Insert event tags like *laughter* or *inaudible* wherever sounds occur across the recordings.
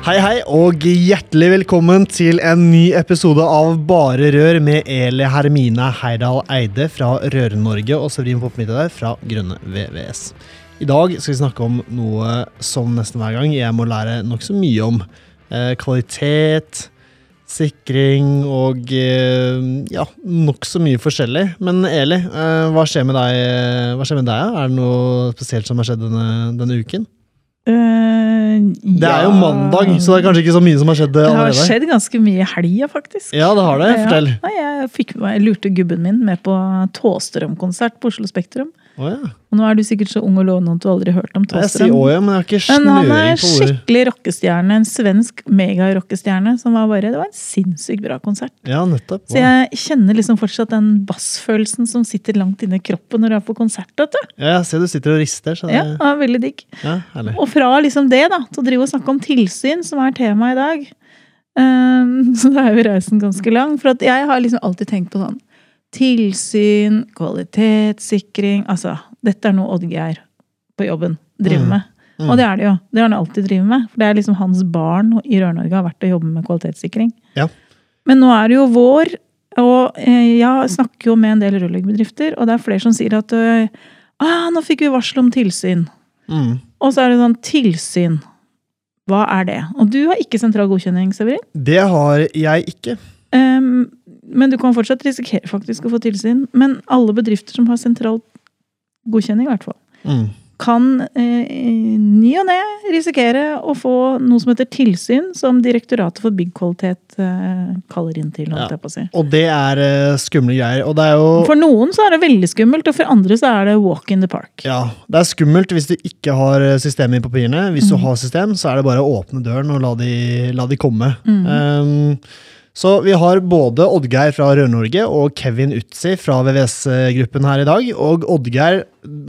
Hei, hei, og hjertelig velkommen til en ny episode av Bare Rør med Eli Hermine Heidal Eide fra Røre-Norge og Severin Poppmitte fra Grønne VVS. I dag skal vi snakke om noe som nesten hver gang jeg må lære nokså mye om. Eh, kvalitet, sikring og eh, ja, nokså mye forskjellig. Men Eli, eh, hva skjer med deg? Hva skjer med deg? Er det noe spesielt som har skjedd denne, denne uken? Uh, Det er jo mandag, så det er kanskje ikke så mye som har skjedd Det har allerede. skjedd ganske mye i helga, faktisk. Ja, det har det. Fortell. Ja. Nei, jeg, fikk, jeg lurte gubben min med på Tåstrøm-konsert på Oslo Spektrum. Oh, ja. Og nå er du sikkert så ung og lovende at du aldri har hørt om Jeg sier Tåstrøm. ja, men jeg har ikke Men han er skikkelig rockestjerne. En svensk megarockestjerne. Som var bare, det var en sinnssykt bra konsert. Ja, nettopp. Så jeg kjenner liksom fortsatt den bassfølelsen som sitter langt inni kroppen når du er på konsert. vet du. Ja, jeg ser du sitter og rister. Så det, Ja, det er veldig digg. ja, herlig. Og fra liksom det da, til å drive og snakke om tilsyn, som er tema i dag, ehm, *laughs* så da er jo reisen ganske lang. For at jeg har liksom alltid tenkt på sånn tilsyn, kvalitetssikring Altså, dette er noe Oddgeir på jobben driver Mm. med. Og det er det jo. Det har han alltid drevet med. For det er liksom hans barn i Rør-Norge har vært og jobbe med kvalitetssikring. Ja. Men nå er det jo vår, og eh, jeg snakker jo med en del rørleggerbedrifter, og det er flere som sier at øh, ah, nå fikk vi varsel om tilsyn. Mm. Og så er det sånn tilsyn. Hva er det? Og du har ikke sentral godkjenning, Severin. Det har jeg ikke. Um, men du kan fortsatt risikere faktisk å få tilsyn. Men alle bedrifter som har sentral godkjenning, i hvert fall, Mm. Kan eh, ny og ne risikere å få noe som heter tilsyn, som Direktoratet for byggkvalitet eh, kaller inn til. Ja. si. Og det er eh, skumle greier. Og det er jo For noen så er det veldig skummelt, og for andre så er det walk in the park. ja, det er skummelt hvis du ikke har eh, systemet i papirene. Hvis du Mm. har system, så er det bare å åpne døren og la de, la de komme. Mm. Um, så vi har både Oddgeir fra Rør-Norge og Kevin Utsi fra VVS-gruppen her i dag. Og Oddgeir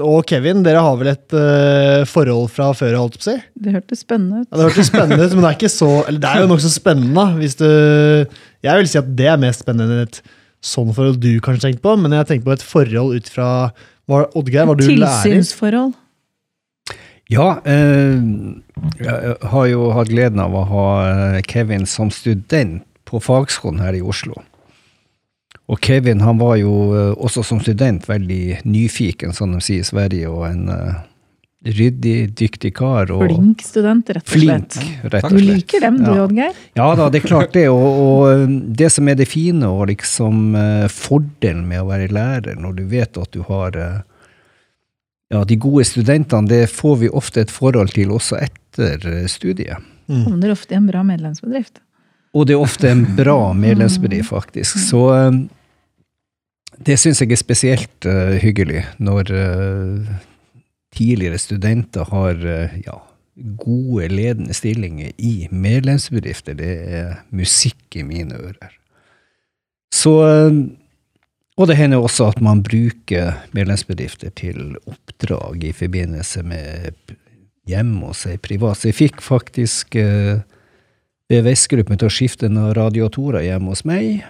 og Kevin, dere har vel et uh, forhold fra før, holdt på å si? Det hørtes spennende ut. Ja, det hørtes spennende ut, men det er ikke så Eller det er jo nokså spennende. Hvis du Jeg vil si at det er mest spennende enn et sånn forhold du kanskje tenkte på, men jeg tenker på et forhold ut fra hva, Oddgeir, var du lærer? Tilsynsforhold. Ja, eh, jeg har jo hatt gleden av å ha eh, Kevin som student på fagskolen her i Oslo. Og Kevin han var jo eh, også som student veldig nyfiken, som de sier i Sverige, og en uh, ryddig, dyktig kar. Og Flink student, rett og slett. flink, rett og slett. Du liker dem, du, Ja. Oddgeir? Ja da, det er klart det. Og, og um, det som er det fine og liksom uh, fordelen med å være lærer, når du vet at du har uh, ja, de gode studentene, det får vi ofte et forhold til også etter eh, studiet. Mm. Havner ofte i en bra medlemsbedrift. Og det er ofte en bra medlemsbedrift, faktisk. Så um, det syns jeg er spesielt uh, hyggelig når uh, tidligere studenter har uh, ja, gode ledende stillinger i medlemsbedrifter. Det er musikk i mine ører. Så eh, Og det hender også at man bruker medlemsbedrifter til oppdrag i forbindelse med hjemme hos ei privat. Så jeg fikk faktisk eh, VVS-gruppen til å skifte noen radiatorer hjemme hos meg.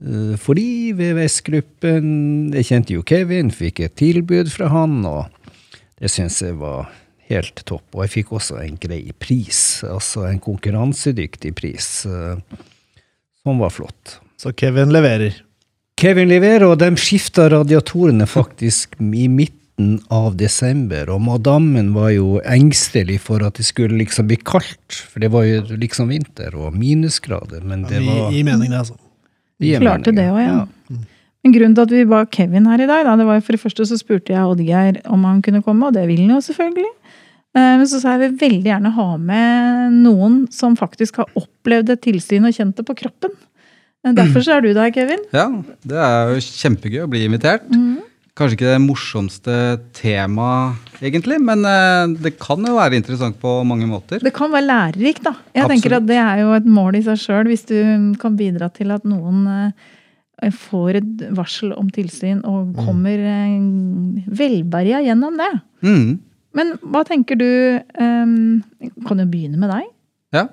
Eh, Fordi VVS-gruppen Jeg kjente jo Kevin, fikk et tilbud fra han, og det syns jeg var helt topp. Og jeg fikk også en grei pris, altså en konkurransedyktig pris, eh, som var flott. Så Kevin leverer. Kevin leverer, og de skifta radiatorene faktisk i midten av desember, og madammen var jo engstelig for at det skulle liksom bli kaldt, for det var jo liksom vinter og minusgrader, men det Ja, var I mening, det, altså. Vi Klarte det òg, ja. Men grunnen til at vi ba Kevin her i dag, da, det var jo for det første så spurte jeg Oddgeir om han kunne komme, og det vil han jo selvfølgelig. Eh, Men så sa jeg vi veldig gjerne ha med noen som faktisk har opplevd et tilsyn og kjent det på kroppen. Eh, Derfor så er du der, Kevin. Ja, det er jo kjempegøy å bli invitert. Mhm. Kanskje ikke det morsomste temaet, egentlig, men eh, det kan jo være interessant på mange måter. Det kan være lærerikt, da. Jeg tenker at Det er jo et mål i seg sjøl, hvis du kan bidra til at noen eh, får et varsel om tilsyn og kommer eh, velberga gjennom det. Mm. Men hva tenker du um, Kan jo begynne med deg. Ja.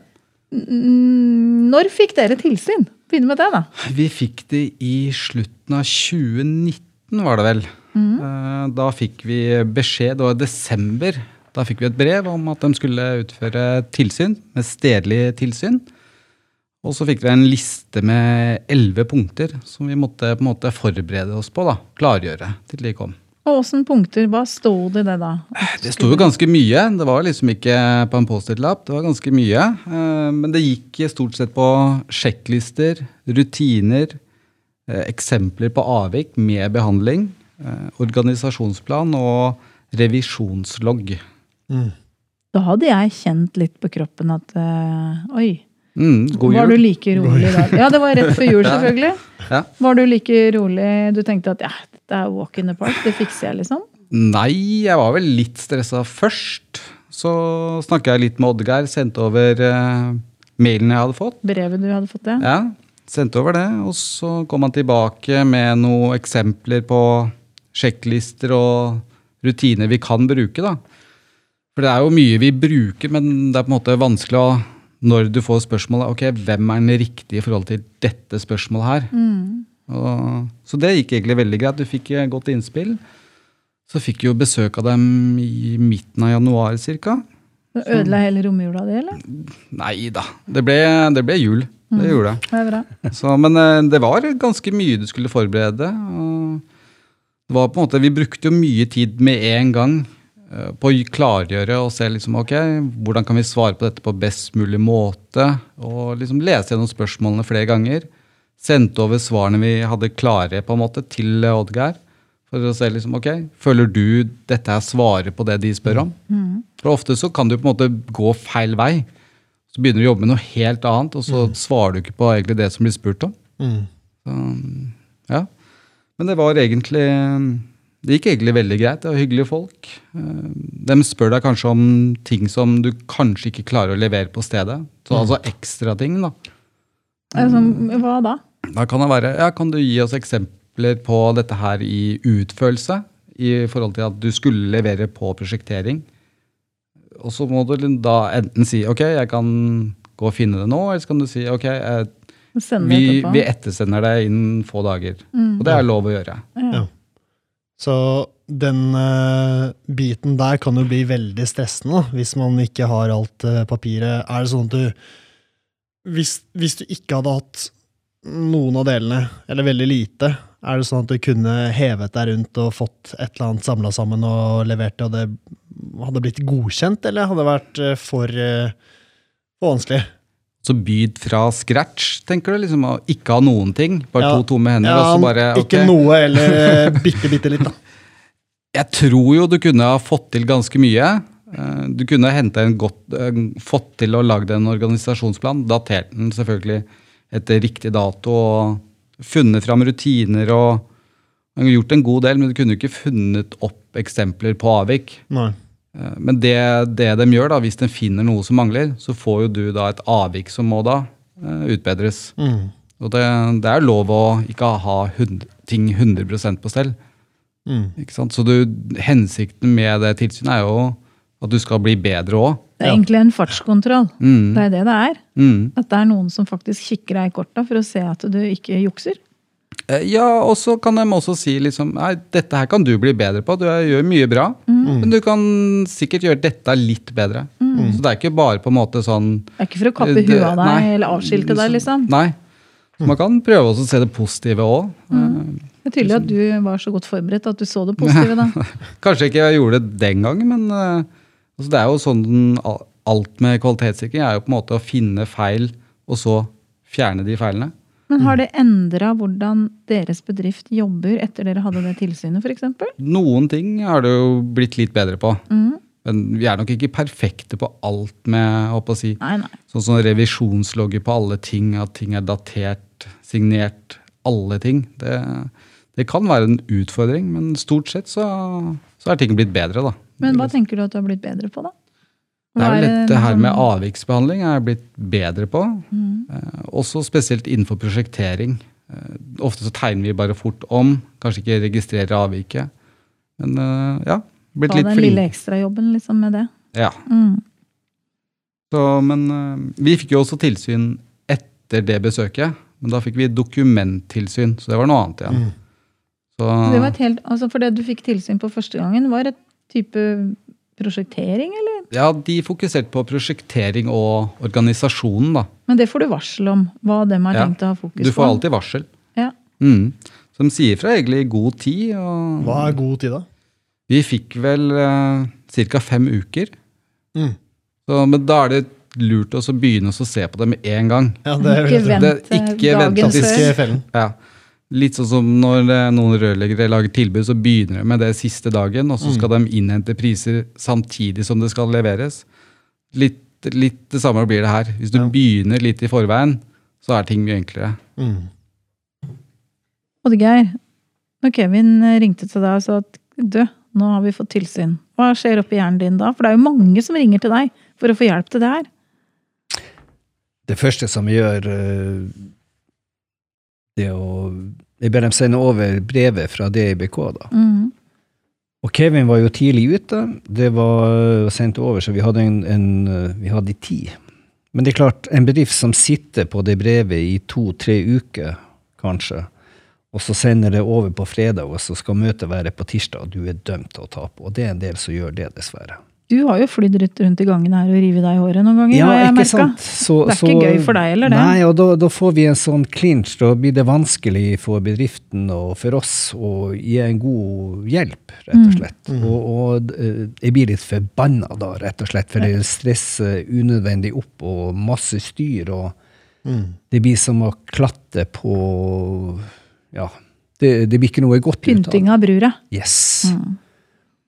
Mm, Når fikk dere tilsyn? Begynne med det, da. Vi fikk det i slutten av 2019, var det vel. Mm. Da fikk vi beskjed, det var i desember, da fikk vi et brev om at de skulle utføre tilsyn, med stedlig tilsyn. Og så fikk vi en liste med elleve punkter som vi måtte på en måte forberede oss på. da, Klargjøre til de kom. Og åssen punkter? Hva sto det i det, da? Det sto jo ganske mye. Det var liksom ikke på en Post-It-lapp. Det var ganske mye. Eh, Men det gikk stort sett på sjekklister, rutiner, eksempler på avvik med behandling, eh, organisasjonsplan og revisjonslogg. Da hadde jeg kjent litt på kroppen at eh, Oi, Mm, god var du like rolig da? Ja, det var rett før jul, *laughs* selvfølgelig. Ja. Var du like rolig? Du tenkte at ja, det er walk in the park, det fikser jeg, liksom? Nei, jeg var vel litt stressa først. Så snakka jeg litt med Oddgeir, sendte over eh, mailen jeg hadde fått. Brevet du hadde fått ja. Ja, sendte over det, og så kom han tilbake med noen eksempler på sjekklister og rutiner vi kan bruke. da. For det er jo mye vi bruker, men det er på en måte vanskelig å Når du får spørsmålet ok, hvem er den riktige i forhold til dette spørsmålet her? Og, så det gikk egentlig veldig greit. Du fikk eh, godt innspill. Så fikk jo besøk av dem i midten av januar ca. Ødela hele romjula di, eller? Nei da, det ble, det ble jul. Det gjorde det. Det bra. Så, men eh, det var ganske mye du skulle forberede. Det var på en måte, vi brukte jo mye tid med en gang eh, på å klargjøre og se liksom, ok, hvordan kan vi svare på dette på best mulig måte. Og liksom lese gjennom spørsmålene flere ganger. Sendte over svarene vi hadde klare på en måte til Oddgeir. For å se liksom, ok, Føler du dette er svaret på det de spør om? For ofte så kan du på en måte gå feil vei. Så begynner du å jobbe med noe helt annet, og så svarer du ikke på egentlig det som blir spurt om. Mm. Så, ja. Men det var egentlig Det gikk egentlig veldig greit. Det var hyggelige folk. Eh, De spør deg kanskje om ting som du kanskje ikke klarer å levere på stedet. Så altså ekstra ting, da. Altså, hva da? Da kan det være Ja, kan du gi oss eksempler på dette her i utførelse? I forhold til at du skulle levere på prosjektering. Og så må du da enten si ok, jeg kan gå og finne det nå, eller så kan du si ok, jeg, vi, vi ettersender det innen få dager. Og det er lov å gjøre. ja. Så den uh, biten der kan jo bli veldig stressende da, hvis man ikke har alt uh, papiret. Er det sånn at du hvis, hvis du ikke hadde hatt noen av delene, eller veldig lite, er det sånn at du kunne hevet deg rundt og fått et eller annet samla sammen og levert det, og det hadde blitt godkjent, eller hadde det vært eh, for, eh, for vanskelig? Så byd fra scratch, tenker du? liksom Å ikke ha noen ting? Bare Ja. to tomme hender? og så bare, okay. Ikke noe, eller eh, *laughs* bitte, bitte litt, da. Jeg tror jo du kunne ha fått til ganske mye. Du kunne godt, fått til å lage en organisasjonsplan, datert den selvfølgelig etter riktig dato, og funnet fram rutiner og man har gjort en god del, men du kunne ikke funnet opp eksempler på avvik. Nei. Eh, Men det, det de gjør, da, hvis de finner noe som mangler, så får jo du da et avvik som må da eh, utbedres. Mm. Og det, det er lov å ikke ha hund, ting 100% på stell. Mm. Ikke sant? Så du, hensikten med det tilsynet er jo at du skal bli bedre òg. Det er egentlig en fartskontroll. Mm. Det er det det er. Mm. At det er noen som faktisk kikker deg i korta for å se at du ikke jukser. Eh, Ja, og så kan de også si liksom Nei, dette her kan du bli bedre på. Du gjør mye bra. Men du kan sikkert gjøre dette litt bedre. Så det er ikke bare på en måte sånn Det er ikke for å kappe Det- huet av deg nei. eller avskilte deg, liksom. Nei. Så man kan prøve også å se det positive òg. Det er tydelig at du var så godt forberedt at du så det positive, da. *laughs* Kanskje ikke jeg gjorde det den gangen, men eh, altså det er jo sånn den- alt med kvalitetssikring er jo på en måte å finne feil, og så fjerne de feilene. Men har det endra hvordan deres bedrift jobber etter dere hadde det tilsynet, f.eks.? Noen ting har det jo blitt litt bedre på. Mm. Men vi er nok ikke perfekte på alt med håper å si, Nei, nei. sånn som revisjonslogger på alle ting, at ting er datert, signert, alle ting. Det, Det kan være en utfordring, men stort sett så, så er ting blitt bedre, da. Men hva tenker du at du har blitt bedre på, da? Det er vel dette her med avviksbehandling er jeg blitt bedre på. Mm. Eh, også spesielt innenfor prosjektering. Eh, ofte så tegner vi bare fort om, kanskje ikke registrerer avviket. Men eh, ja, blitt Ta litt den lille flink. ekstrajobben liksom med det. Ja, Mm. så, men eh, vi fikk jo også tilsyn etter det besøket. Men da fikk vi dokumenttilsyn, så det var noe annet igjen. Mm. Så, Det var et helt, altså For det du fikk tilsyn på første gangen, var et type prosjektering, eller? ja, de fokuserte på prosjektering og organisasjonen, da. Men det får du varsel om, hva dem har Ja. tenkt å ha fokus på. Du får alltid varsel. Ja. Mm. Så de sier fra egentlig i god tid. Og Hva er god tid, da? Vi fikk vel eh, ca. fem uker. Mm. Så, men da er det lurt å begynne å se på det med en gang. Ja, det er Ikke vent Det- ikke vent dagen de før. Ja. Litt sånn som når eh, noen rørleggere lager tilbud, så begynner de med det siste dagen, og så skal de innhente priser samtidig som det skal leveres. Litt, litt det samme blir det her. Hvis du Ja. begynner litt i forveien, så er ting mye enklere. Mm. Oddgeir, når Kevin ringte til deg og sa at du, nå har vi fått tilsyn, hva skjer oppi hjernen din da? For det er jo mange som ringer til deg for å få hjelp til det her. Det første som gjør eh, det å Jeg ber dem sende over brevet fra DIBK, da. Mm. Og Kevin var jo tidlig ute. Det var sendt over, så vi hadde en, en vi hadde tid. Men det er klart, en bedrift som sitter på det brevet i to-tre uker, kanskje, og så sender det over på fredag, og så skal møtet være på tirsdag, og du er dømt til å tape. Og det er en del som gjør det, dessverre. Du har jo flydd rundt i gangen her og revet deg i håret noen ganger, Ja, har jeg ikke merka. sant? Så- Det er så- ikke gøy for deg heller, det. Nei, og da, da får vi en sånn clinch. Da blir det vanskelig for bedriften og for oss å gi en god hjelp, rett og Mm. slett. Og, og eh, jeg blir litt forbanna da, rett og slett, for det stresser unødvendig opp og masse styr. og Mm. det blir som å klatte på Ja, det, det blir ikke noe godt ut av Pynting av brura. Yes. Mm.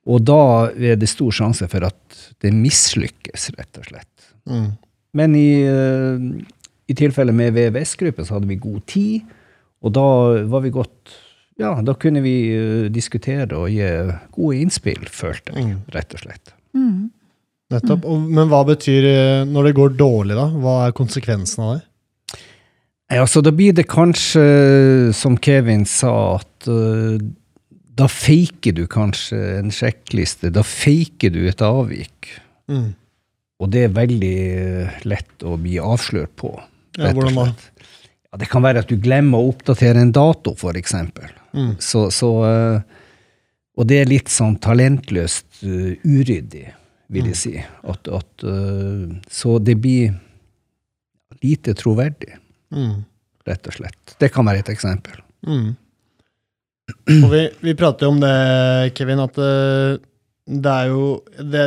Og da er det stor sjanse for at det mislykkes, rett og slett. Mm. Men i, eh, i tilfelle med VVS-gruppen så hadde vi god tid, og da var vi godt Ja, da kunne vi eh, diskutere og gi gode innspill, følte jeg, Mm. rett og slett. Mm. Nettopp. Og, men hva betyr eh, når det går dårlig, da? Hva er konsekvensen av det? Ja, så da blir det kanskje, som Kevin sa, at da faker du kanskje en sjekkliste. Da faker du et avvik. Mm. Og det er veldig eh, lett å bli avslørt på. Ja, hvordan da? Ja, det kan være at du glemmer å oppdatere en dato, eksempel. Mm. Så, så eh, Og det er litt sånn talentløst uh, uryddig, vil jeg si. At, at, uh, så det blir lite troverdig, Mm. rett og slett. Det kan være et eksempel. Mm. Og vi, vi prater jo om det, Kevin, at eh, det er jo det,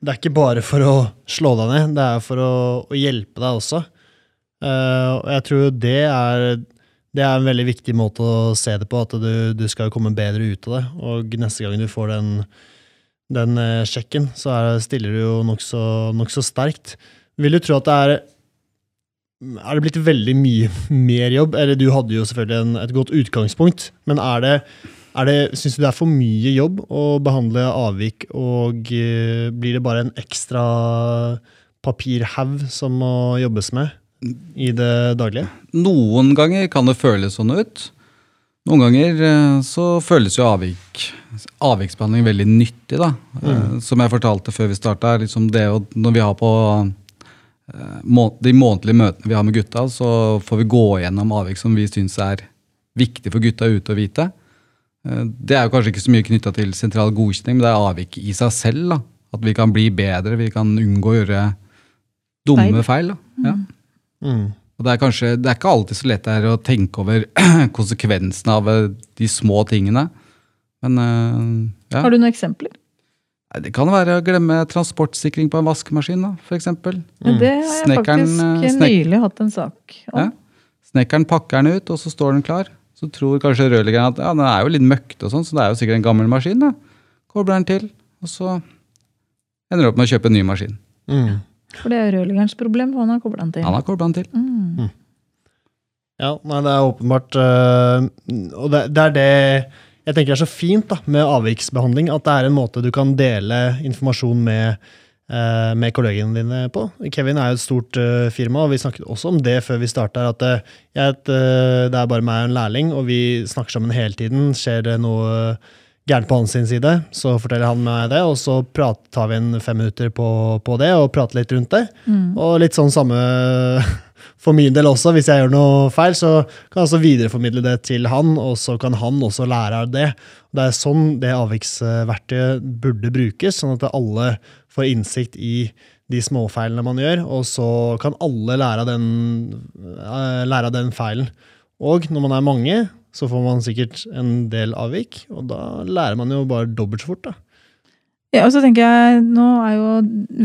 det er ikke bare for å slå deg ned, det er for å, å hjelpe deg også. Uh, og jeg tror det er, det er en veldig viktig måte å se det på, at du, du skal komme bedre ut av det. Og neste gang du får den, den eh, sjekken, så er, stiller du jo nokså nok så sterkt. Vil du tro at det er er det blitt veldig mye *laughs* mer jobb? Eller du hadde jo selvfølgelig en, et godt utgangspunkt, men er det, er det, syns du det er for mye jobb å behandle avvik, og uh, blir det bare en ekstra papirhaug som må jobbes med i det daglige? Noen ganger kan det føles sånn ut. Noen ganger eh, så føles jo avvik, avviksbehandling veldig nyttig. da. Mm. Som jeg fortalte før vi starta, liksom det når vi har på eh, de månedlige møtene vi har med gutta, så får vi gå gjennom avvik som vi syns er viktig for gutta ute å vite. Eh, Det er jo kanskje ikke så mye knytta til sentral godkjenning, men det er avvik i seg selv. da. At vi kan bli bedre, vi kan unngå å gjøre dumme feil. da. Ja. Mm. Og det er kanskje, det er ikke alltid så lett å tenke over *clears throat* konsekvensene av eh, de små tingene. Men eh, ja. Har du noen eksempler? Det kan være å glemme transportsikring på en vaskemaskin, da, eksempel. Ja, det har jeg Snekkeren, faktisk eh, snek- nylig hatt en sak om. Ja. Snekkeren pakker den ut, og så står den klar. Så tror kanskje rørleggeren at ja, den er jo litt møkkete, og sånn, så det er jo sikkert en gammel maskin. da. Kobler den til, og så ender du opp med å kjøpe en ny maskin. Mm. For det er rørleggerens problem, for han har kobla den til. Han har kobla den til. Mm. Ja, nei, det er åpenbart øh, Og det, det er det jeg tenker det er så fint da, med avviksbehandling, at det er en måte du kan dele informasjon med, øh, med kollegene dine på. Kevin er jo et stort øh, firma, og vi snakket også om det før vi starta. At øh, jeg øh, det er bare meg og en lærling, og vi snakker sammen hele tiden. Skjer det noe gærent på hans side, så forteller han meg det, og så prat, tar vi en fem minutter på, på det og prater litt rundt det. Og litt sånn samme for min del også, hvis jeg gjør noe feil, så kan jeg også videreformidle det til han, og så kan han også lære av det. Det er sånn det avviksverktøyet burde brukes, sånn at alle får innsikt i de småfeilene man gjør, og så kan alle lære av den, eh, lære av den feilen. Og når man er mange, så får man sikkert en del avvik, og da lærer man jo bare dobbelt så fort. da. Ja, og så tenker jeg, Nå er jo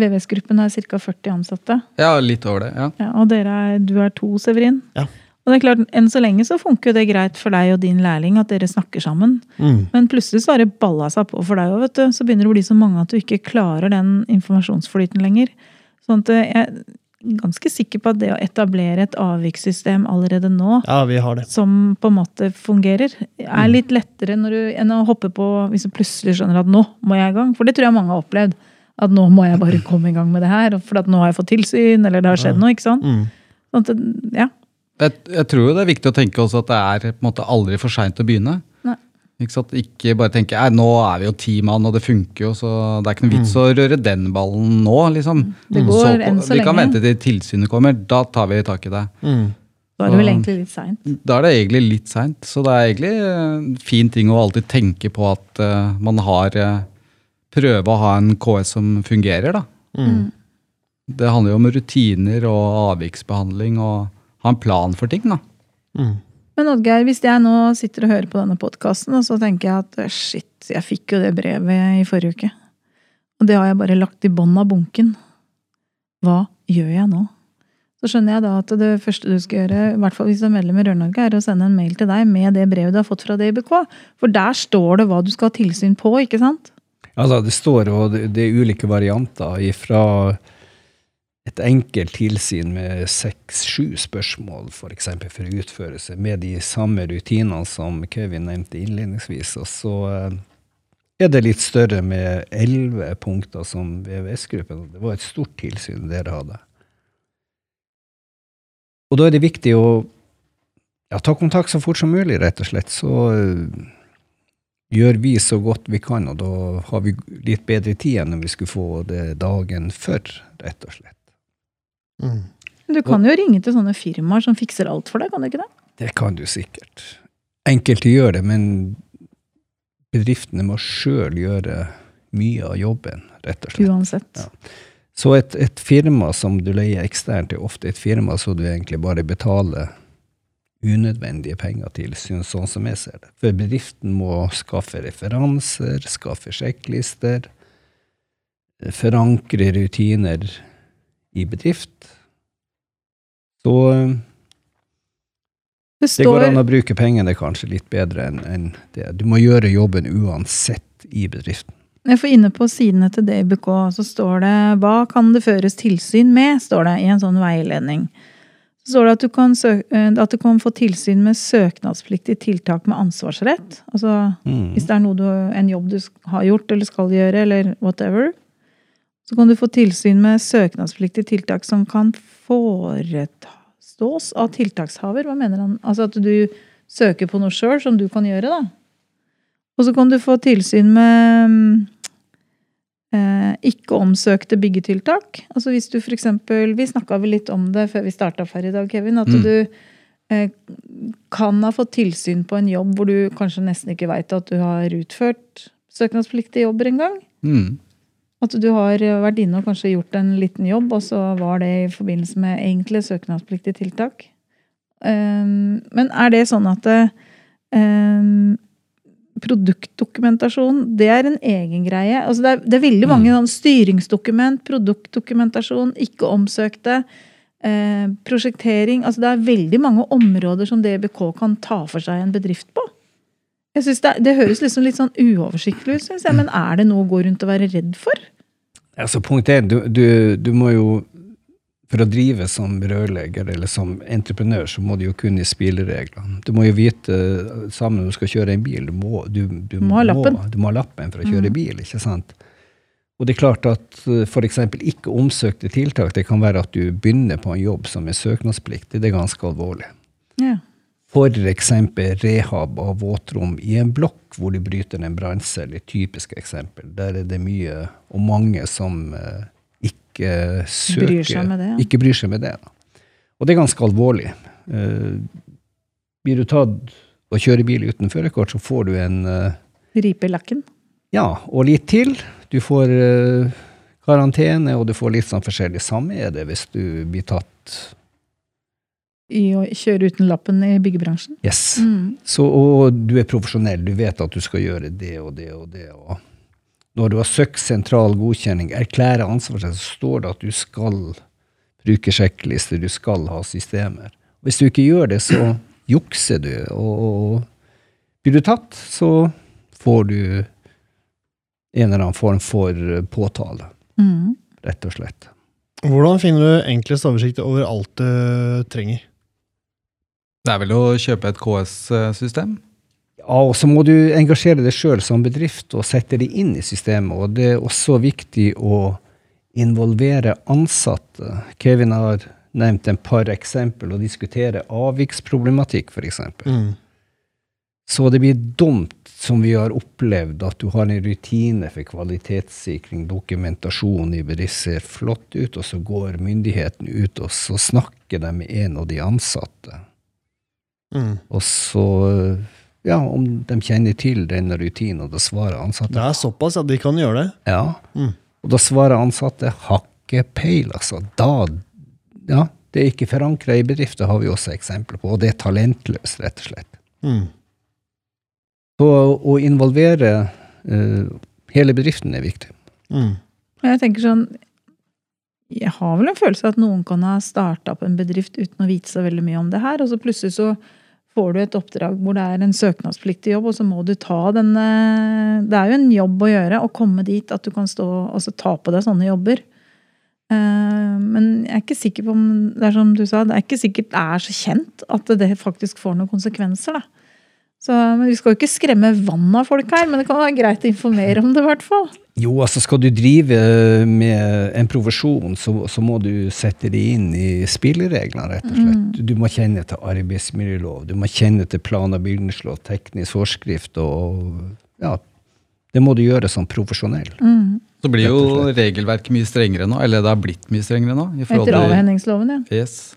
VVS-gruppen her ca. 40 ansatte. Ja, litt over det. ja. Ja, og dere er, du er to, Severin. Ja. Og det er klart, Enn så lenge så funker jo det greit for deg og din lærling at dere snakker sammen. Men plutselig så har det balla seg på for deg òg, vet du. Så begynner det å bli så mange at du ikke klarer den informasjonsflyten lenger. Sånn at jeg er ganske sikker på at det å etablere et avvikssystem allerede nå, Ja, vi har det. som på en måte fungerer, er litt lettere når du, enn å hoppe på hvis du plutselig skjønner at nå må jeg i gang. For det tror jeg mange har opplevd. At nå må jeg bare komme i gang med det her, for at nå har jeg fått tilsyn, eller det har skjedd noe. ikke sant? Mm. Sånn at, ja, Jeg, jeg tror jo det er viktig å tenke også at det er på en måte aldri for seint å begynne. Ikke, sant? ikke bare tenke "Nei, nå er vi jo ti mann, og det funker jo, så det er ikke noe vits å røre den ballen nå. liksom. Det går Så enn så vi kan vente til tilsynet kommer, da tar vi tak i det. Mm. da er det vel egentlig litt seint. Da er det egentlig litt seint. Så det er egentlig en fin ting å alltid tenke på at uh, man har uh, Prøve å ha en KS som fungerer, da. Mm. Det handler jo om rutiner og avviksbehandling og ha en plan for ting, da. Mm. Men Oddgeir, hvis jeg nå sitter og hører på denne podkasten, så tenker jeg at shit, jeg fikk jo det brevet i forrige uke. Og det har jeg bare lagt i bånn av bunken. Hva gjør jeg nå? Så skjønner jeg da at det første du skal gjøre, i hvert fall hvis du er medlem i Rør-Norge, er å sende en mail til deg med det brevet du har fått fra DIBK. For der står det hva du skal ha tilsyn på, ikke sant? Altså, det står jo det, det er ulike varianter fra et enkelt tilsyn med seks-sju spørsmål, For, eksempel, for utførelse, med de samme rutinene som Kevin nevnte innledningsvis. Og så eh, er det litt større med elleve punkter som VVS-gruppen. Det var et stort tilsyn dere hadde. Og da er det viktig å ja, ta kontakt så fort som mulig, rett og slett. Så eh, gjør vi så godt vi kan, og da har vi litt bedre tid enn om vi skulle få det dagen før, rett og slett. Mm. Du kan jo ringe til sånne firmaer som fikser alt for deg, kan du ikke det? Det kan du sikkert. Enkelte gjør det, men bedriftene må sjøl gjøre mye av jobben, rett og slett. Uansett. Ja. Så et, et firma som du leier eksternt, er ofte et firma som du egentlig bare betaler unødvendige penger til, synes sånn som jeg ser det. For bedriften må skaffe referanser, skaffe sjekklister, forankre rutiner i bedrift. Så det, Det det går an å bruke pengene kanskje litt bedre enn en det. Du må gjøre jobben uansett i bedriften. Jeg får inne på sidene til DBK, så står det 'Hva kan det føres tilsyn med?' står det i en sånn veiledning. Så står det at du kan, sø eh, at du kan få tilsyn med søknadspliktige tiltak med ansvarsrett. Altså Mm. hvis det er du, en jobb du har gjort eller skal gjøre, eller whatever. Så kan du få tilsyn med søknadspliktige tiltak som kan forestås av tiltakshaver. Hva mener han? Altså at du søker på noe sjøl som du kan gjøre, da. Og så kan du få tilsyn med eh, ikke omsøkte byggetiltak. Altså hvis du eksempel, Vi snakka vel litt om det før vi starta her i dag, Kevin. At Mm. du eh, kan ha fått tilsyn på en jobb hvor du kanskje nesten ikke veit at du har utført søknadspliktige jobber engang. Mm. At du har vært inne og kanskje gjort en liten jobb, og så var det i forbindelse med egentlig søknadspliktige tiltak. Um, men er det sånn at um, produktdokumentasjon, det er en egen greie? Altså det, er, det er veldig mange sånn styringsdokument, produktdokumentasjon, ikke omsøkte, eh, prosjektering Altså det er veldig mange områder som DBK kan ta for seg en bedrift på. Jeg synes det, det høres liksom litt sånn uoversiktlig ut, syns jeg, men er det noe å gå rundt og være redd for? Altså, punkt én, du, du, du må jo for å drive som rørlegger eller som entreprenør, så må du jo kunne spillereglene. Du må jo vite eh, sammen når du skal kjøre en bil. Du må, du, du Må ha lappen. du må ha lappen for å kjøre Mm. bil, ikke sant? Og det er klart at f.eks. ikke omsøkte tiltak, det kan være at du begynner på en jobb som er søknadspliktig. Det er ganske alvorlig. Ja. F.eks. rehab av våtrom i en blokk hvor du bryter en branncelle, typisk eksempel. Der er det mye og mange som eh, ikke søker Bryr seg med det, ja. Ikke bryr seg med det. Da. Og det er ganske alvorlig. Eh, blir du tatt og kjører bil uten førerkort, så får du en eh, Ripe i lakken. Ja, og litt til. Du får karantene, og du får litt sånn forskjellig. Samme er det hvis du blir tatt I å kjøre uten lappen i byggebransjen. Yes. Mm. Så, og du er profesjonell, du vet at du skal gjøre det og det og det. Og når du har søkt sentral godkjenning, erklærer ansvar, så står det at du skal bruke sjekklister, du skal ha systemer. Hvis du ikke gjør det, så jukser du. Og, og blir du tatt, så får du en eller annen form for påtale, Mm. rett og slett. Hvordan finner du enklest oversikt over alt du trenger? Det er vel å kjøpe et KS-system? Ja, og så må du engasjere deg sjøl som bedrift og sette deg inn i systemet. Og det er også viktig å involvere ansatte. Kevin har nevnt en par eksempel og diskutere avviksproblematikk, f.eks. Mm. Så det blir dumt, som vi har opplevd, at du har en rutine for kvalitetssikring, dokumentasjon i bedrift ser flott ut, og så går myndigheten ut og så snakker de med en av de ansatte. Mm. Og så, ja, om de kjenner til denne rutinen, og da svarer ansatte Det er såpass at de kan gjøre det. ja. Mm. Og da svarer ansatte hakke peil, altså. Da, ja, det er ikke forankra i bedrifter, har vi også eksempler på, og det er talentløst, rett og slett. Mm. Så å involvere uh, hele bedriften er viktig. Mm. Jeg tenker sånn Jeg har vel en følelse av at noen kan ha starta opp en bedrift uten å vite så veldig mye om det her, og så plutselig så får du et oppdrag hvor det er en søknadspliktig jobb, og så må du ta den eh, Det er jo en jobb å gjøre å komme dit at du kan stå og ta på deg sånne jobber. Eh, Men jeg er ikke sikker på om det er som du sa, det er ikke sikkert det er så kjent at det faktisk får noen konsekvenser. da. Så, men Vi skal jo ikke skremme vann av folk her, men det kan være greit å informere om det. i hvert fall. Jo, altså skal du drive med en provisjon, så, så må du sette det inn i spillereglene, rett og slett. Du må kjenne til arbeidsmiljølov, du må kjenne til plan- og bygningslov, teknisk forskrift og Ja, det må du gjøre som profesjonell. Mm. Så blir jo regelverket mye strengere nå, eller det har blitt mye strengere nå. i Etter avhendingsloven, ja. Yes.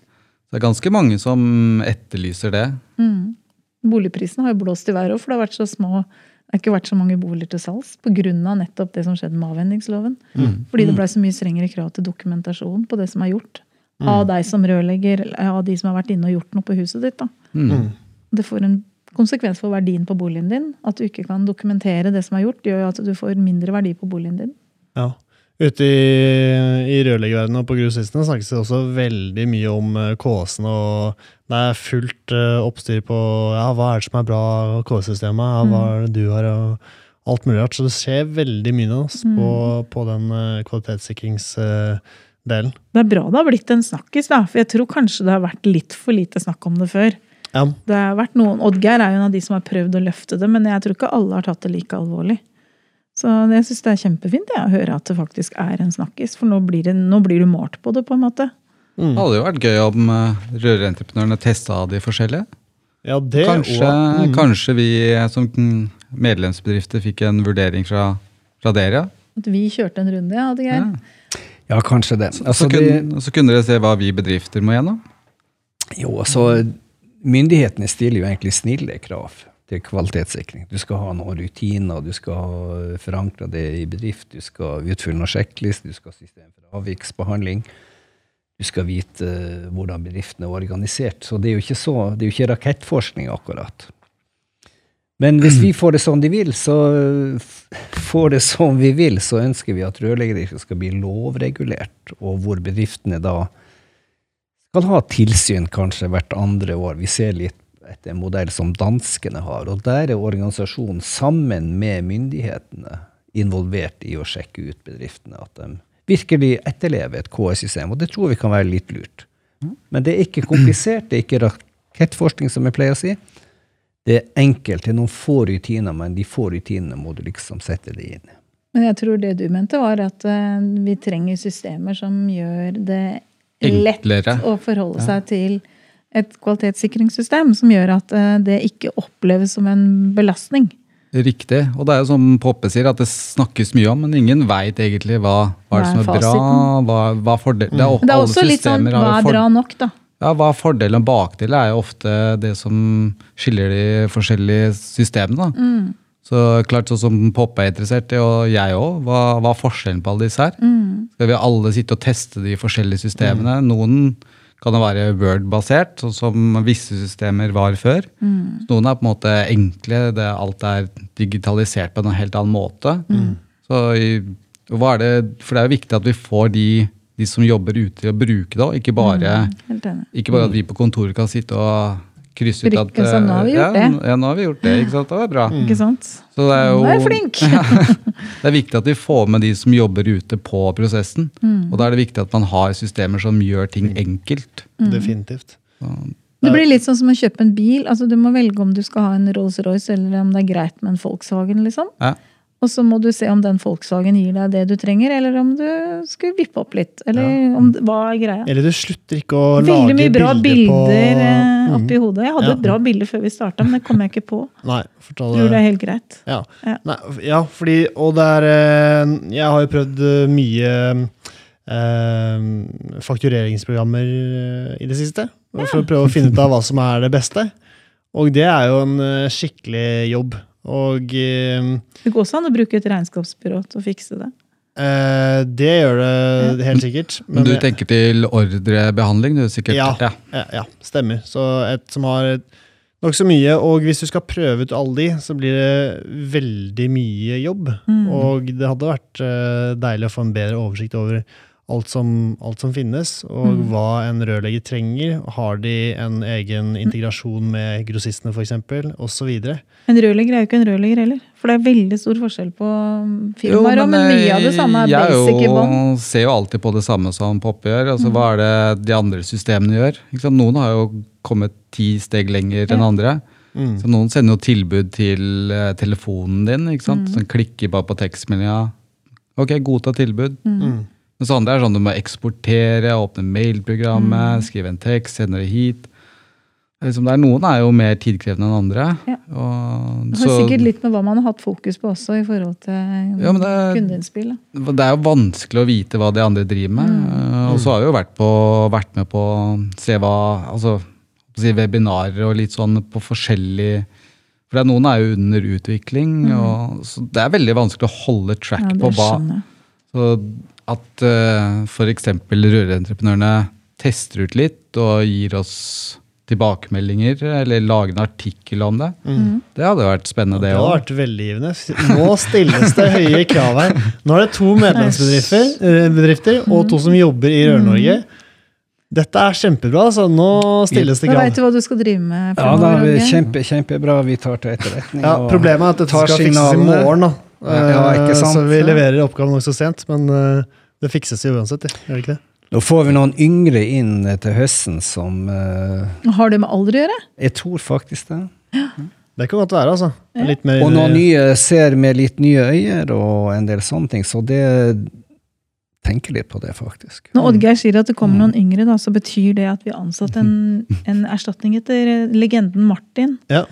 Det er ganske mange som etterlyser det. Mm. Boligprisene har jo blåst i været òg, for det har vært så små det har ikke vært så mange boliger til salgs pga. nettopp det som skjedde med avhendingsloven. Mm. Fordi det ble så mye strengere krav til dokumentasjon på det som er gjort. Av deg som rørlegger, av de som har vært inne og gjort noe på huset ditt. da. Mm. Det får en konsekvens for verdien på boligen din. At du ikke kan dokumentere det som er gjort, gjør jo at du får mindre verdi på boligen din. Ja. Ute i, i rørleggerverdenen og på grossistene snakkes det også veldig mye om eh, KS-ene, og det er fullt eh, oppstyr på ja, hva er det som er bra KS-systemet, ja, hva er det du har, og alt mulig rart. Så det skjer veldig mye nå ass, på, på den uh, kvalitetssikringsdelen. Det er bra det har blitt en snakkis, da, for jeg tror kanskje det har vært litt for lite snakk om det før. ja. Det har vært noen, Oddgeir er jo en av de som har prøvd å løfte det, men jeg tror ikke alle har tatt det like alvorlig. Så jeg syns det er kjempefint ja, å høre at det faktisk er en snakkis, for nå blir, det, nå blir du målt på det, på en måte. Mm. Det hadde jo vært gøy om uh, rørentreprenørene testa de forskjellige. ja, det Kanskje, mm. kanskje vi eh, som medlemsbedrifter fikk en vurdering fra, fra dere. At vi kjørte en runde, ja, Oddgeir. Ja. Ja, kanskje det. Så, Altså, så, kunne, så kunne dere se hva vi bedrifter må gjennom. jo, altså, myndighetene stiller jo egentlig snille krav til kvalitetssikring. Du skal ha noen rutiner, du skal forankre det i bedrift, du skal utfylle noen sjekklister, du skal ha system for avviksbehandling. Du skal vite eh, hvordan bedriften er organisert. Så det er jo ikke, så, det er jo ikke rakettforskning, akkurat. Men hvis vi får det som de vil, så får det som vi vil, så ønsker vi at rørleggerdriften skal bli lovregulert, og hvor bedriftene da skal ha tilsyn kanskje hvert andre år. Vi ser litt etter en modell som danskene har. Og der er organisasjonen sammen med myndighetene involvert i å sjekke ut bedriftene. At de virkelig etterlever et KS-system. og det tror vi kan være litt lurt. Men det er ikke komplisert, det er ikke rakettforskning, som jeg pleier å si. Det er enkelt, det er noen få rutiner, men de få rutinene må du liksom sette det inn i. Men jeg tror det du mente, var at eh, vi trenger systemer som gjør det lett Enklere. å forholde seg til et kvalitetssikringssystem som gjør at eh, det ikke oppleves som en belastning. Riktig. Og det er jo som Poppe sier, at det snakkes mye om, men ingen veit egentlig hva, hva er det som er bra. Hva, hva fordel, det er, Men det er alle også litt sånn hva er bra nok, da? Ja, Hva er fordelen og bakdelen, er jo ofte det som skiller de forskjellige systemene. da. Mm. Så klart sånn som Poppe er interessert i, og jeg òg, hva, hva er forskjellen på alle disse her? Mm. Skal vi alle sitte og teste de forskjellige systemene? Noen kan det være Word-basert, sånn som visse systemer var før. Mm. Så Noen er på en måte enkle, det, alt er digitalisert på en helt annen måte. Mm. Så hva er det, for det er jo viktig at vi får de, de som jobber ute til å bruke det, og ikke bare, Helt ikke bare at vi på kontoret kan sitte og krysse ut at Trykke sånn, nå har vi gjort ja, det. Ja, nå har vi gjort det, ikke sant? Det var bra. Ikke sant? Så det er jo Nå er jeg flink! *laughs* det er viktig at vi får med de som jobber ute på prosessen. Mm. Og da er det viktig at man har systemer som gjør ting enkelt. Mm. Definitivt. Det blir litt sånn som å kjøpe en bil. altså Du må velge om du skal ha en Rolls-Royce eller om det er greit med en Volkswagen. liksom. Ja. Og så må du se om den Volkswagen gir deg det du trenger, eller om du skulle vippe opp litt. Eller om, hva er greia? Eller du slutter ikke å Veldig lage mye bra bilder eh, Mm. oppi hodet. Jeg hadde Ja. et bra bilde før vi starta, men det kom jeg ikke på. *laughs* Nei, fortell Tror det er helt greit. Ja. Ja. Nei, ja, fordi Og det er eh, Jeg har jo prøvd eh, mye eh, faktureringsprogrammer eh, i det siste. For å prøve å finne ut av hva som er det beste. Og det er jo en eh, skikkelig jobb. Og eh, Det går også an å bruke et regnskapsbyrå til å fikse det. eh, det gjør det helt sikkert. Men du tenker til ordrebehandling, du sikkert? Ja. ja. Ja, ja, stemmer. Så et som har nokså mye, og hvis du skal prøve ut alle de, så blir det veldig mye jobb. Mm. Og det hadde vært eh, deilig å få en bedre oversikt over alt som, alt som finnes, og Mm. hva en rørlegger trenger. Har de en egen integrasjon med grossistene, f.eks., osv.? En rørlegger er jo ikke en rørlegger heller. For det er veldig stor forskjell på um, firmaer. Jo, Men mye av det samme er basic i bånn. Jeg ser jo alltid på det samme som Poppe gjør. Altså, Mm. Hva er det de andre systemene gjør? Ikke sant? Noen har jo kommet ti steg lenger enn Ja. andre. Mm. Så Noen sender jo tilbud til uh, telefonen din. ikke sant? Mm. Så klikker bare på tekstmeldinga. Ok, godta tilbud. Mm. Mens andre er sånn du må eksportere, åpne mailprogrammet, skrive en tekst, sende det hit. Liksom, det er Noen er jo mer tidkrevende enn andre. Ja. Og, Det har sikkert litt med hva man har hatt fokus på også, i forhold til Ja, men det- kundeinnspill. det er jo vanskelig å vite hva de andre driver med. Mm. Og så har vi jo vært, på, vært med på å se hva altså, si webinarer og litt sånn på forskjellig For noen er jo under utvikling, og, så det er veldig vanskelig å holde track Ja, på hva. Så at uh, f.eks. rørentreprenørene tester ut litt og gir oss tilbakemeldinger, eller lager en artikkel om det, Mm. det hadde vært spennende, Det det hadde òg. vært veldig givende. Nå stilles det høye krav her. Nå er det to medlemsbedrifter eh, og to som jobber i Rør-Norge. Dette er kjempebra. så Nå stilles det Da krav. veit du hva du skal drive med. Ja, da er kjempe, kjempebra. Vi tar til etterretning. Ja, Problemet er at dette skal fikses i morgen. da. Ja, ikke Eh, sant? Så vi leverer oppgaven nokså sent. Men eh, det fikses jo uansett. Gjør det ikke det? Nå får vi noen yngre inn eh, til høsten som uh, Har det med alder å gjøre? Jeg tror faktisk det. Det kan godt være, altså. Ja. Litt mer Og noen nye ser med litt nye øyne og en del sånne ting, så det tenker litt på det, faktisk. Når Oddgeir sier at det kommer Mm. noen yngre, da, så betyr det at vi har ansatt en, *laughs* en erstatning etter legenden Martin Ja.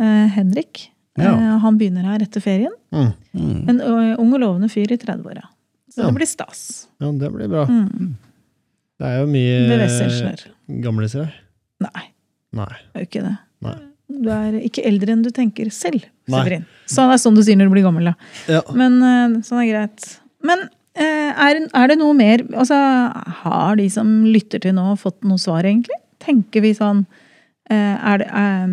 uh, Henrik. Ja. Eh, han begynner her etter ferien. Mm. Mm. En ung og lovende fyr i 30-åra. Så Ja. det blir stas. ja, det blir bra. Mm. Det er jo mye gamliser her. Nei, Nei. det er jo ikke det. Nei. Du er ikke eldre enn du tenker selv. Severin. Så det er sånn du sier når du blir gammel, da. Ja. Men eh, sånn er greit. Men eh, er, er det noe mer Altså, har de som lytter til nå, fått noe svar, egentlig? Tenker vi sånn eh, det, eh,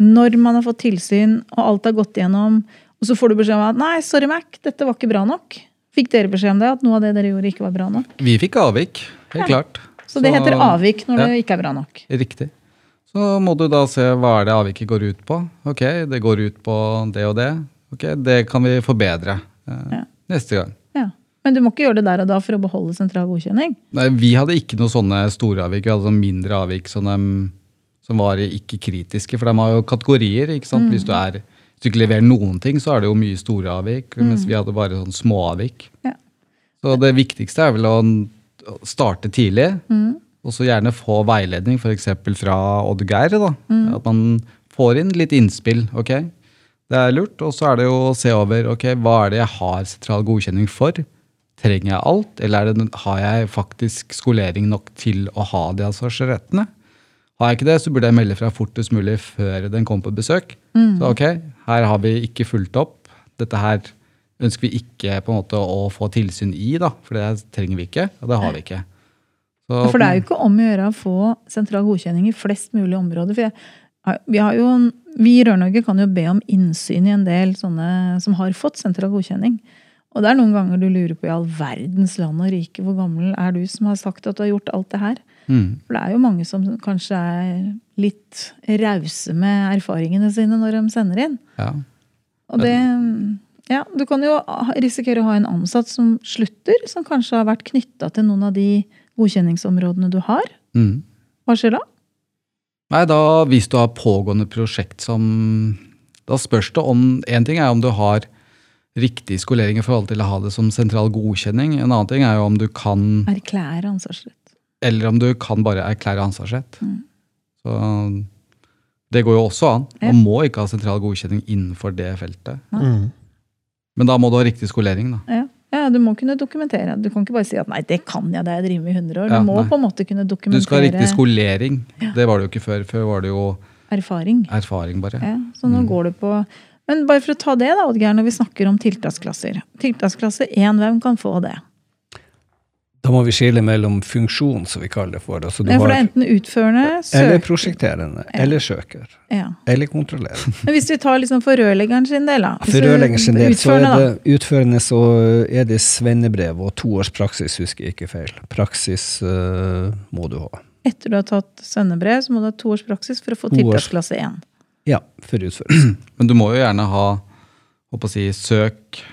Når man har fått tilsyn, og alt har gått igjennom, og så får du beskjed om at 'nei, sorry, Mac, dette var ikke bra nok'. Fikk dere beskjed om det? At noe av det dere gjorde, ikke var bra nok? Vi fikk avvik, helt Ja. klart. Så det heter avvik når ja. det ikke er bra nok. Riktig. Så må du da se hva er det avviket går ut på. Ok, det går ut på det og det. Ok, Det kan vi forbedre eh, Ja. neste gang. Ja. Men du må ikke gjøre det der og da for å beholde sentral godkjenning. Nei, Vi hadde ikke noen sånne store avvik. Vi hadde sånne mindre avvik sånne, mm, som var ikke kritiske. For de har jo kategorier. ikke sant? Hvis, du er, hvis du ikke leverer noen ting, så er det jo mye store avvik. Mens vi hadde bare sånn små avvik. Ja. Så det viktigste er vel å starte tidlig. Og så gjerne få veiledning, f.eks. fra Odd-Geir. At man får inn litt innspill. ok? Det er lurt. Og så er det jo å se over ok, hva er det jeg har sentral godkjenning for. Trenger jeg alt, eller er det, har jeg faktisk skolering nok til å ha de ansvarsrettene? Har jeg ikke det, så burde jeg melde fra fortest mulig før den kommer på besøk. Så ok, her har vi ikke fulgt opp. Dette her ønsker vi ikke på en måte å få tilsyn i, da, for det trenger vi ikke. Og det har vi ikke. Så, For det er jo ikke om å gjøre å få sentral godkjenning i flest mulig områder. For jeg, vi, har jo, vi i Rør-Norge kan jo be om innsyn i en del sånne som har fått sentral godkjenning. Og det er noen ganger du lurer på i all verdens land og rike, hvor gammel er du som har sagt at du har gjort alt det her? Mm. For det er jo mange som kanskje er litt rause med erfaringene sine når de sender inn. Ja. Og det Ja, du kan jo risikere å ha en ansatt som slutter, som kanskje har vært knytta til noen av de godkjenningsområdene du har. Mm. Hva skjer da? Nei, da hvis du har pågående prosjekt som Da spørs det om En ting er om du har riktig skolering i forhold til å ha det som sentral godkjenning. En annen ting er jo om du kan Erklære ansvarsrett. Eller om du kan bare erklære ansvarsrett. Mm. Så det går jo også an. Man må ikke ha sentral godkjenning innenfor det feltet. Mm. Men da må du ha riktig skolering, da. Ja. ja, du må kunne dokumentere. Du kan ikke bare si at 'nei, det kan jeg, det har jeg drevet med i 100 år'. Du Ja, må nei. på en måte kunne dokumentere. Du skal ha riktig skolering. skolering. Det var det jo ikke før. Før var det jo erfaring. erfaring, bare. Ja, så nå går du på Men bare for å ta det, da, Oddgeir, når vi snakker om tiltaksklasser. Tiltaksklasse 1, hvem kan få det? Da må vi skille mellom funksjon, som vi kaller det for. Altså du Ja, for det er enten utførende, søker eller prosjekterende. prosjekterende, eller søker. Ja. Eller kontrollerende. *laughs* Men hvis vi tar liksom for rørleggeren sin del, da. For rørleggeren rørlegger sin del så er det utførende så er det svennebrev og to års praksis, husker jeg ikke feil. Praksis uh, må du ha. Etter du har tatt svennebrev, så må du ha to års praksis for å få tiltaksklasse 1. Ja, for utførelse. *clears throat* Men du må jo gjerne ha håper å si, søk,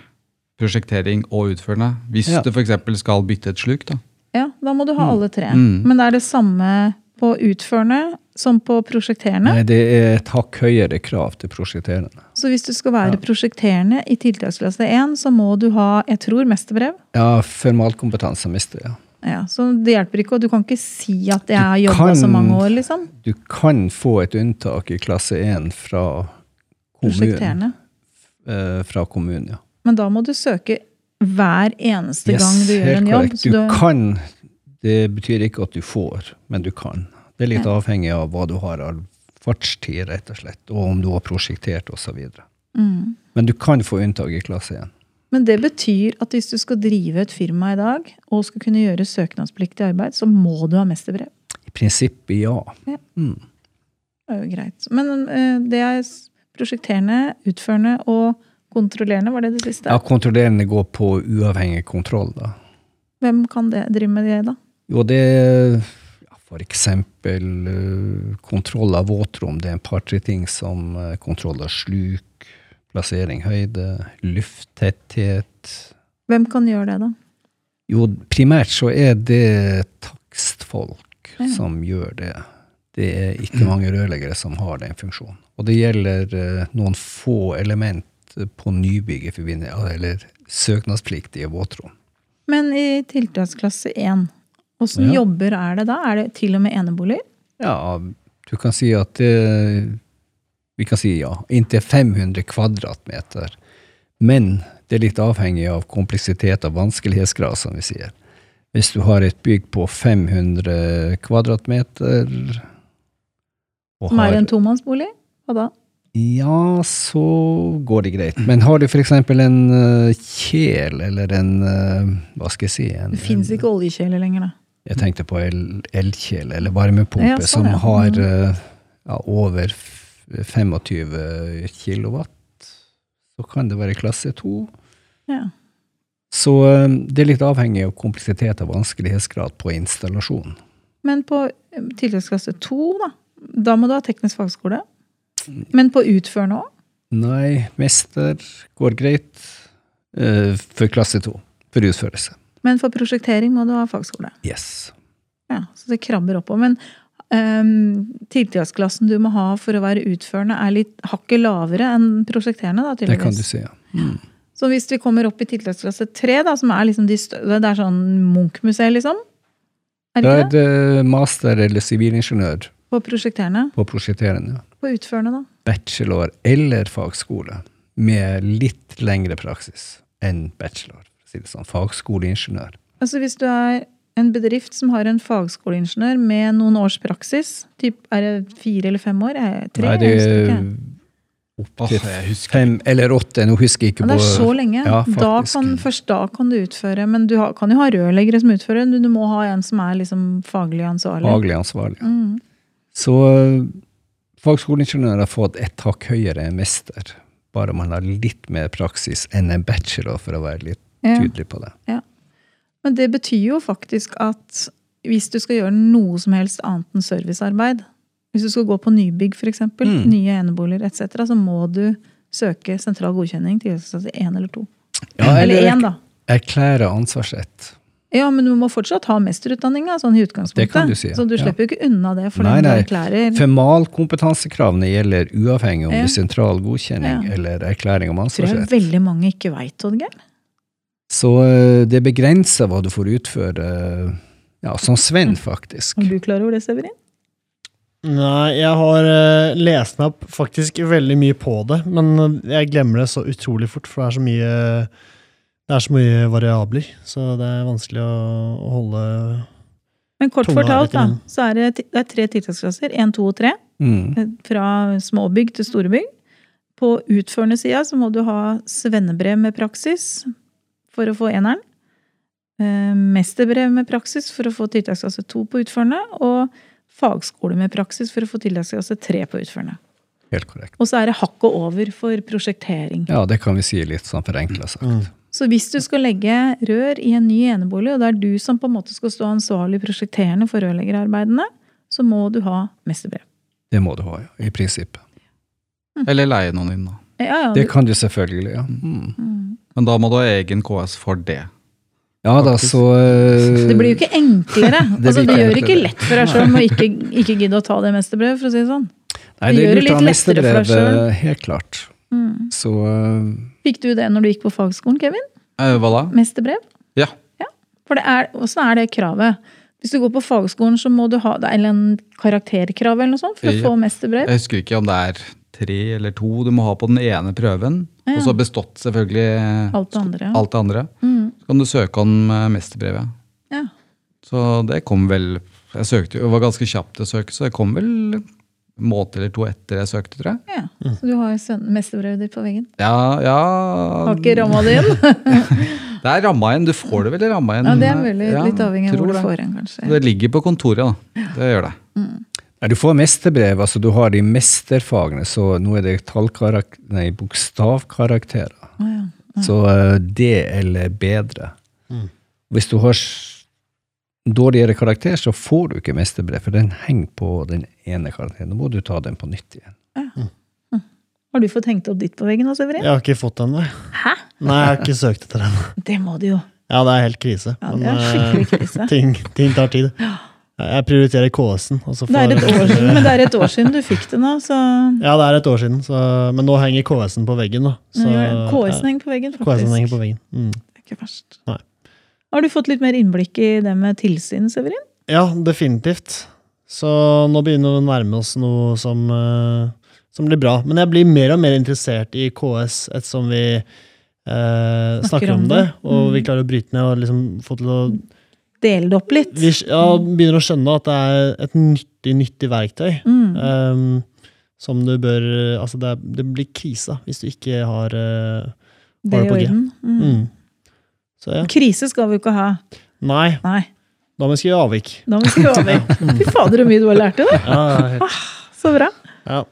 prosjektering og utførende. Hvis Ja. du f.eks. skal bytte et sluk. da. Ja, da må du ha alle tre. Mm. Men det er det samme på utførende som på prosjekterende. Nei, det er et hakk høyere krav til prosjekterende. Så hvis du skal være Ja. prosjekterende i tiltaksklasse 1, så må du ha, jeg tror, mesterbrev. Ja, formalkompetanse mister jeg. Ja, så det hjelper ikke, og du kan ikke si at jeg har jobba så mange år, liksom. Du kan få et unntak i klasse 1 fra kommunen. Prosjekterende. eh, fra kommunen, ja. Men da må du søke hver eneste Yes, gang du gjør en jobb. Du du, kan, det betyr ikke at du får, men du kan. Det er litt Ja. avhengig av hva du har av fartstid, rett og slett, og om du har prosjektert osv. mm. Men du kan få unntak i klasse 1. Men det betyr at hvis du skal drive et firma i dag, og skal kunne gjøre søknadspliktig arbeid, så må du ha mesterbrev. I prinsippet, ja. Ja. Mm. Det er jo greit. Men eh, det er prosjekterende, utførende og kontrollerende, var det det siste? ja. Kontrollerende går på uavhengig kontroll, da. Hvem kan det, drive med det, da? Jo, det ja, for eksempel eh, kontroll av våtrom. Det er en par-tre ting som eh, kontroll av sluk, plassering, høyde, lufttetthet. Hvem kan gjøre det, da? Jo, primært så er det takstfolk Ja. som gjør det. Det er ikke mange rørleggere som har den funksjonen. Og det gjelder eh, noen få element på nybygg i forbindelse eller søknadspliktige våtrom. Men i tiltaksklasse 1, åssen Ja. jobber er det da? Er det til og med eneboliger? Ja, du kan si at det Vi kan si ja, inntil 500 kvadratmeter. Men det er litt avhengig av kompleksitet og vanskelighetsgrad, som vi sier. Hvis du har et bygg på 500 kvadratmeter og Som har- er en tomannsbolig? Hva da? Ja, så går det greit. Men har du f.eks. en uh, kjel eller en uh, Hva skal jeg si? En, Det fins ikke oljekjeler lenger, da. Jeg tenkte på el- elkjel, eller varmepumpe Ja, sånn, som har eh, ja, over 25 kilowatt. Så kan det være klasse 2. Ja. Så det er litt avhengig av kompleksitet og vanskelighetsgrad på installasjonen. Men på tiltaksklasse 2, da? Da må du ha teknisk fagskole. Men på utførende òg? Nei, mester går greit uh, for klasse 2. for utførelse. Men for prosjektering må du ha fagskole. Yes. Ja, Så det krabber oppover. Men um, tiltaksklassen du må ha for å være utførende, er litt hakket lavere enn prosjekterende? da, Det kan du si, ja. Så hvis vi kommer opp i tiltaksklasse tre, da, som er liksom de større, det er sånn Munch-museet, liksom? Er Da det er det? master eller sivilingeniør På prosjekterende? på prosjekterende. På utførende, da? Bachelor eller fagskole med litt lengre praksis enn bachelor. Si det sånn. Fagskoleingeniør. Altså Hvis du er en bedrift som har en fagskoleingeniør med noen års praksis, typ, er det fire eller fem år? Er det tre? Nei, det er ikke. opp til fem eller åtte, nå husker jeg ikke det er så lenge. Ja, da kan, først da kan du utføre. Men du har, kan jo ha rørleggere som utfører, du, du må ha en som er liksom faglig ansvarlig. faglig ansvarlig. Mm. Så øh, fagskoleingeniør har fått ett hakk høyere enn mester. Bare man har litt mer praksis enn en bachelor, for å være litt Ja. tydelig på det. Ja. Men det betyr jo faktisk at hvis du skal gjøre noe som helst annet enn servicearbeid, hvis du skal gå på nybygg f.eks., Mm. nye eneboliger etc., så må du søke sentral godkjenning til én eller to. Ja, Eller eller én, da. erklære ansvarsrett. Ja, men du må fortsatt ha mesterutdanninga sånn i utgangspunktet. Det kan du si, ja. Så du slipper jo ikke unna det for Nei, den du nei. erklærer. Formalkompetansekravene gjelder uavhengig om Ja. det er sentral godkjenning Ja. eller erklæring om tror jeg ansvarsrett. veldig mange ikke veit, Oddgeir. Så øh, det begrenser hva du får utføre, ja, som Sven, faktisk. Er du klar over det, Severin? Nei, jeg har eh, lest meg opp faktisk veldig mye på det, men jeg glemmer det så utrolig fort, for det er så mye det er så mye variabler, så det er vanskelig å, å holde Men kort Tunga fortalt, da, så er det, det er tre tiltaksklasser. Én, to og tre. Mm. Fra småbygg til store bygg. På utførende sida så må du ha svennebrev med praksis for å få eneren. Eh, Mesterbrev med praksis for å få tiltaksklasse to på utførende. Og fagskole med praksis for å få tiltaksklasse tre på utførende. Helt korrekt. Og så er det hakket over for prosjektering. Ja, det kan vi si litt sånn forenkla sagt. Mm. Så hvis du skal legge rør i en ny enebolig, og det er du som på en måte skal stå ansvarlig prosjekterende for rørleggerarbeidene, så må du ha mesterbrev. Det må du ha, ja, i prinsippet. Eller leie noen inn, da. Ja, ja, Det du- kan du selvfølgelig, ja. Mm. Mm. Men da må du ha egen KS for det. Ja da, så uh... Det blir jo ikke enklere. *laughs* Det altså, du gjør ikke lett for deg sjøl å ikke, ikke gidde å ta det mestebrevet, for å si det sånn. Nei, det det gjør det litt lettere for deg selv. helt klart. Mm. Så øh, Fikk du det når du gikk på fagskolen, Kevin? Eh, hva da? Mesterbrev? Ja. For det er, Åssen er det kravet? Hvis du går på fagskolen, så må du ha det er en karakterkrav eller noe sånt for å Ja. få mesterbrev? Jeg husker ikke om det er tre eller to du må ha på den ene prøven. Ja. Og så bestått selvfølgelig Alt det andre. Ja. alt det andre. Mm. Så kan du søke om eh, mesterbrevet. ja. Så det kom vel Jeg søkte jo, det var ganske kjapt å søke, så det kom vel måned eller to etter jeg søkte, tror jeg. ja. Så du har jo mesterbrevet ditt på veggen? Ja, ja Har ikke ramma det inn? *laughs* Det er ramma igjen. Du får det vel i ramma igjen. Ja, det er mulig. Ja, Litt avhengig av hvor du får den, kanskje. Det ligger på kontoret, da. Det gjør det. Nei, du får mesterbrev, altså du har de mesterfagene, så nå er det nei, bokstavkarakterer. Ah, ja. Så øh, det eller bedre. Mm. Hvis du har dårligere karakter, så får du ikke mesterbrev, for den henger på den ene karakteren. Da må du ta den på nytt igjen. Har du fått hengt opp ditt på veggen Også, Severin? Jeg har ikke fått den, nei. Hæ? Nei, jeg har ikke søkt etter den. Det må du jo. Ja, det er helt krise. Ja, det er eh, skikkelig krise. *laughs* ting, ting tar tid. Jeg prioriterer KS-en. Det er et år siden, men det er et år siden du fikk det nå, så Ja, det er et år siden, så, men nå henger KS-en på veggen. da. Så, KS-en henger på veggen, faktisk. KS-en henger på veggen. Mm. Det er ikke verst. Nei. Har du fått litt mer innblikk i det med tilsyn, Severin? Ja, definitivt. Så nå begynner vi å nærme oss noe som, eh, som blir bra. Men jeg blir mer og mer interessert i KS ettersom vi eh, snakker, om det, og Mm. vi klarer å bryte ned og liksom få til å Dele det opp litt. Vi ja, begynner å skjønne at det er et nyttig, nyttig verktøy. Mm. Um, som du bør Altså, det, er, det blir krise hvis du ikke har eh, det det på G? orden. Mm. Så ja. Krise skal vi jo ikke ha. Nei, Nei, da må vi skrive avvik. da må vi skrive avvik. *laughs* Fy fader, så mye du har lært det, dag! Ja, ah. Så bra. Ja.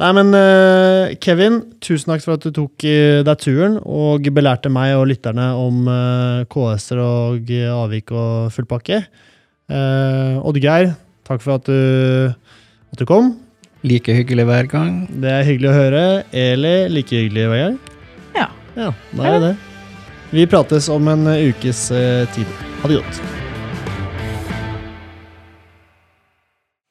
Nei, men uh, Kevin, tusen takk for at du tok uh, deg turen og belærte meg og lytterne om uh, KS-er og eh, avvik og fullpakke. Uh, Oddgeir, takk for at du, at du kom. Like hyggelig hver gang. Det er hyggelig å høre. Eli, like hyggelig hver gang. Ja. Ja, da er det det. Vi prates om en ukes eh, tid. Ha det godt.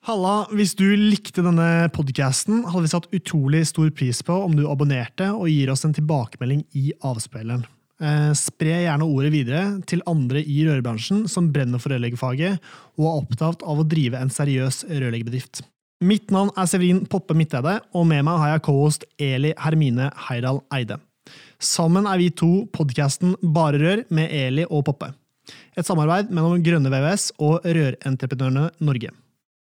Halla, hvis du likte denne podcasten, hadde vi satt utrolig stor pris på om du abonnerte og gir oss en tilbakemelding i avspilleren. Eh, spre gjerne ordet videre til andre i rørbransjen som brenner for rørleggerfaget og er opptatt av å drive en seriøs rørleggerbedrift. Mitt navn er Severin Poppe Midteide, og med meg har jeg co-host Eli Hermine Heidal Eide. Sammen er vi to podkasten Bare Rør med Eli og Poppe. Et samarbeid mellom Grønne VVS og Rørentreprenørene Norge.